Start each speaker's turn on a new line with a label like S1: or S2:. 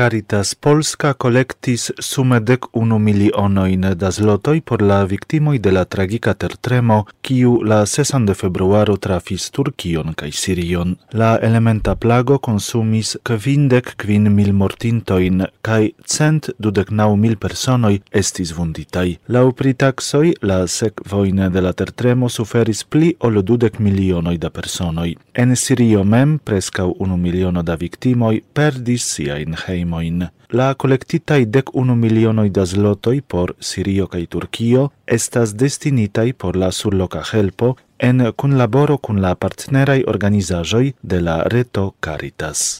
S1: Caritas Polska collectis sume dec unu milionoin da zlotoj por la victimoi de la tragica tertremo, kiu la 6 de februaro trafis Turkion kai Sirion. La elementa plago consumis kvindec kvin mil mortintoin kai cent dudec nau mil personoj estis vunditai. La pritaksoj, la sekvojn de la tertremo suferis pli ol dudec milionoj da personoj. En Sirio mem prescau unu miliono da victimoj perdis siajn hejmojn problemoin. La collectitai dec unu milionoi da zlotoi por Sirio cae Turcio estas destinitai por la surloca helpo en cunlaboro cun la partnerai organizajoi de la reto Caritas.